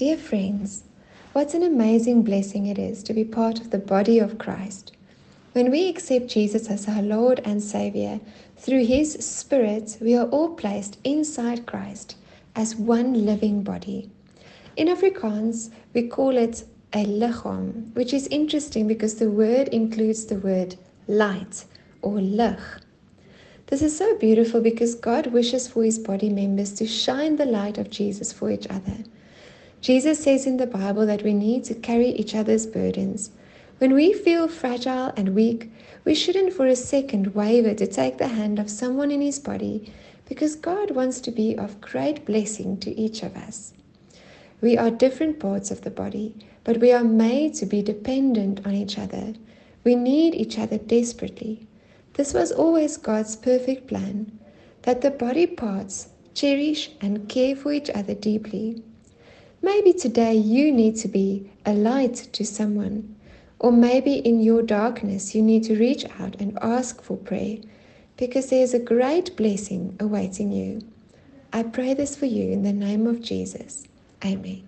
Dear friends, what an amazing blessing it is to be part of the body of Christ. When we accept Jesus as our Lord and Savior, through His Spirit, we are all placed inside Christ as one living body. In Afrikaans, we call it a liggaam, which is interesting because the word includes the word light or lig. This is so beautiful because God wishes for his body members to shine the light of Jesus for each other. Jesus says in the Bible that we need to carry each other's burdens. When we feel fragile and weak, we shouldn't for a second waver to take the hand of someone in his body because God wants to be of great blessing to each of us. We are different parts of the body, but we are made to be dependent on each other. We need each other desperately. This was always God's perfect plan that the body parts cherish and care for each other deeply. Maybe today you need to be a light to someone, or maybe in your darkness you need to reach out and ask for prayer because there is a great blessing awaiting you. I pray this for you in the name of Jesus. Amen.